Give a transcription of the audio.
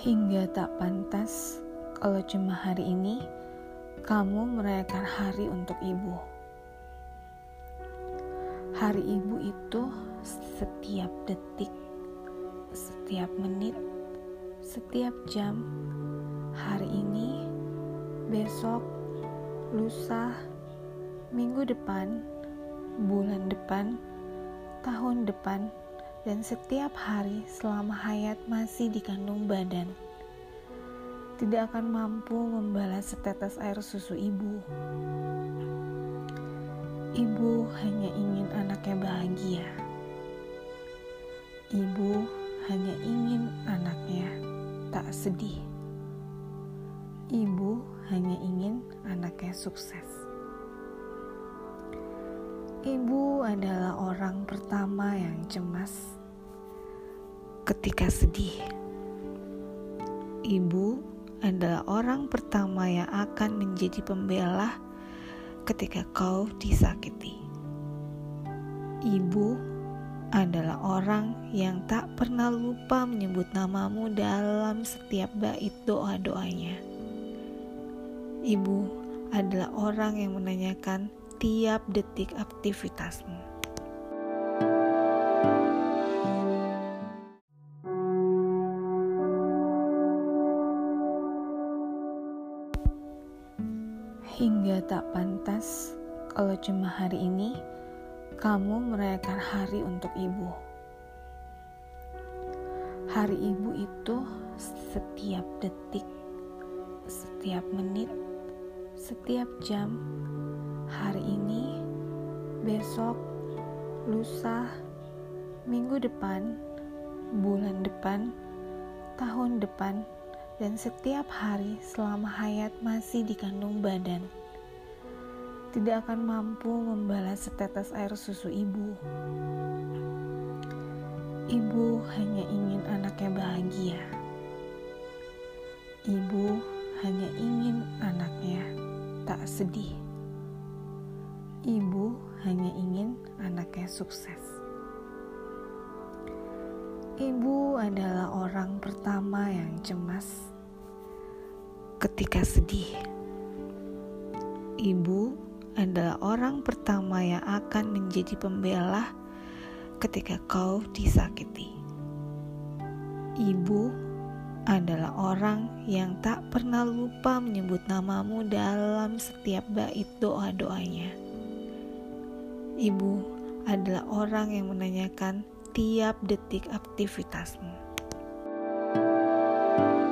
Hingga tak pantas kalau cuma hari ini kamu merayakan hari untuk ibu. Hari ibu itu setiap detik, setiap menit, setiap jam, hari ini, besok, lusa, minggu depan, bulan depan, tahun depan, dan setiap hari selama hayat masih dikandung badan tidak akan mampu membalas setetes air susu ibu. Ibu hanya ingin anaknya bahagia. Ibu hanya ingin anaknya tak sedih. Ibu hanya ingin anaknya sukses. Ibu adalah orang pertama yang cemas ketika sedih. Ibu adalah orang pertama yang akan menjadi pembela ketika kau disakiti. Ibu adalah orang yang tak pernah lupa menyebut namamu dalam setiap bait doa-doanya. Ibu adalah orang yang menanyakan tiap detik aktivitasmu. Hingga tak pantas kalau cuma hari ini kamu merayakan hari untuk ibu. Hari ibu itu setiap detik, setiap menit, setiap jam, hari ini, besok, lusa, minggu depan, bulan depan, tahun depan, dan setiap hari selama hayat masih dikandung badan tidak akan mampu membalas setetes air susu ibu. Ibu hanya ingin anaknya bahagia. Ibu hanya ingin anaknya tak sedih. Ibu hanya ingin anaknya sukses. Ibu adalah orang pertama yang cemas ketika sedih. Ibu adalah orang pertama yang akan menjadi pembela ketika kau disakiti. Ibu adalah orang yang tak pernah lupa menyebut namamu dalam setiap bait doa-doanya. Ibu adalah orang yang menanyakan tiap detik aktivitasmu. thank you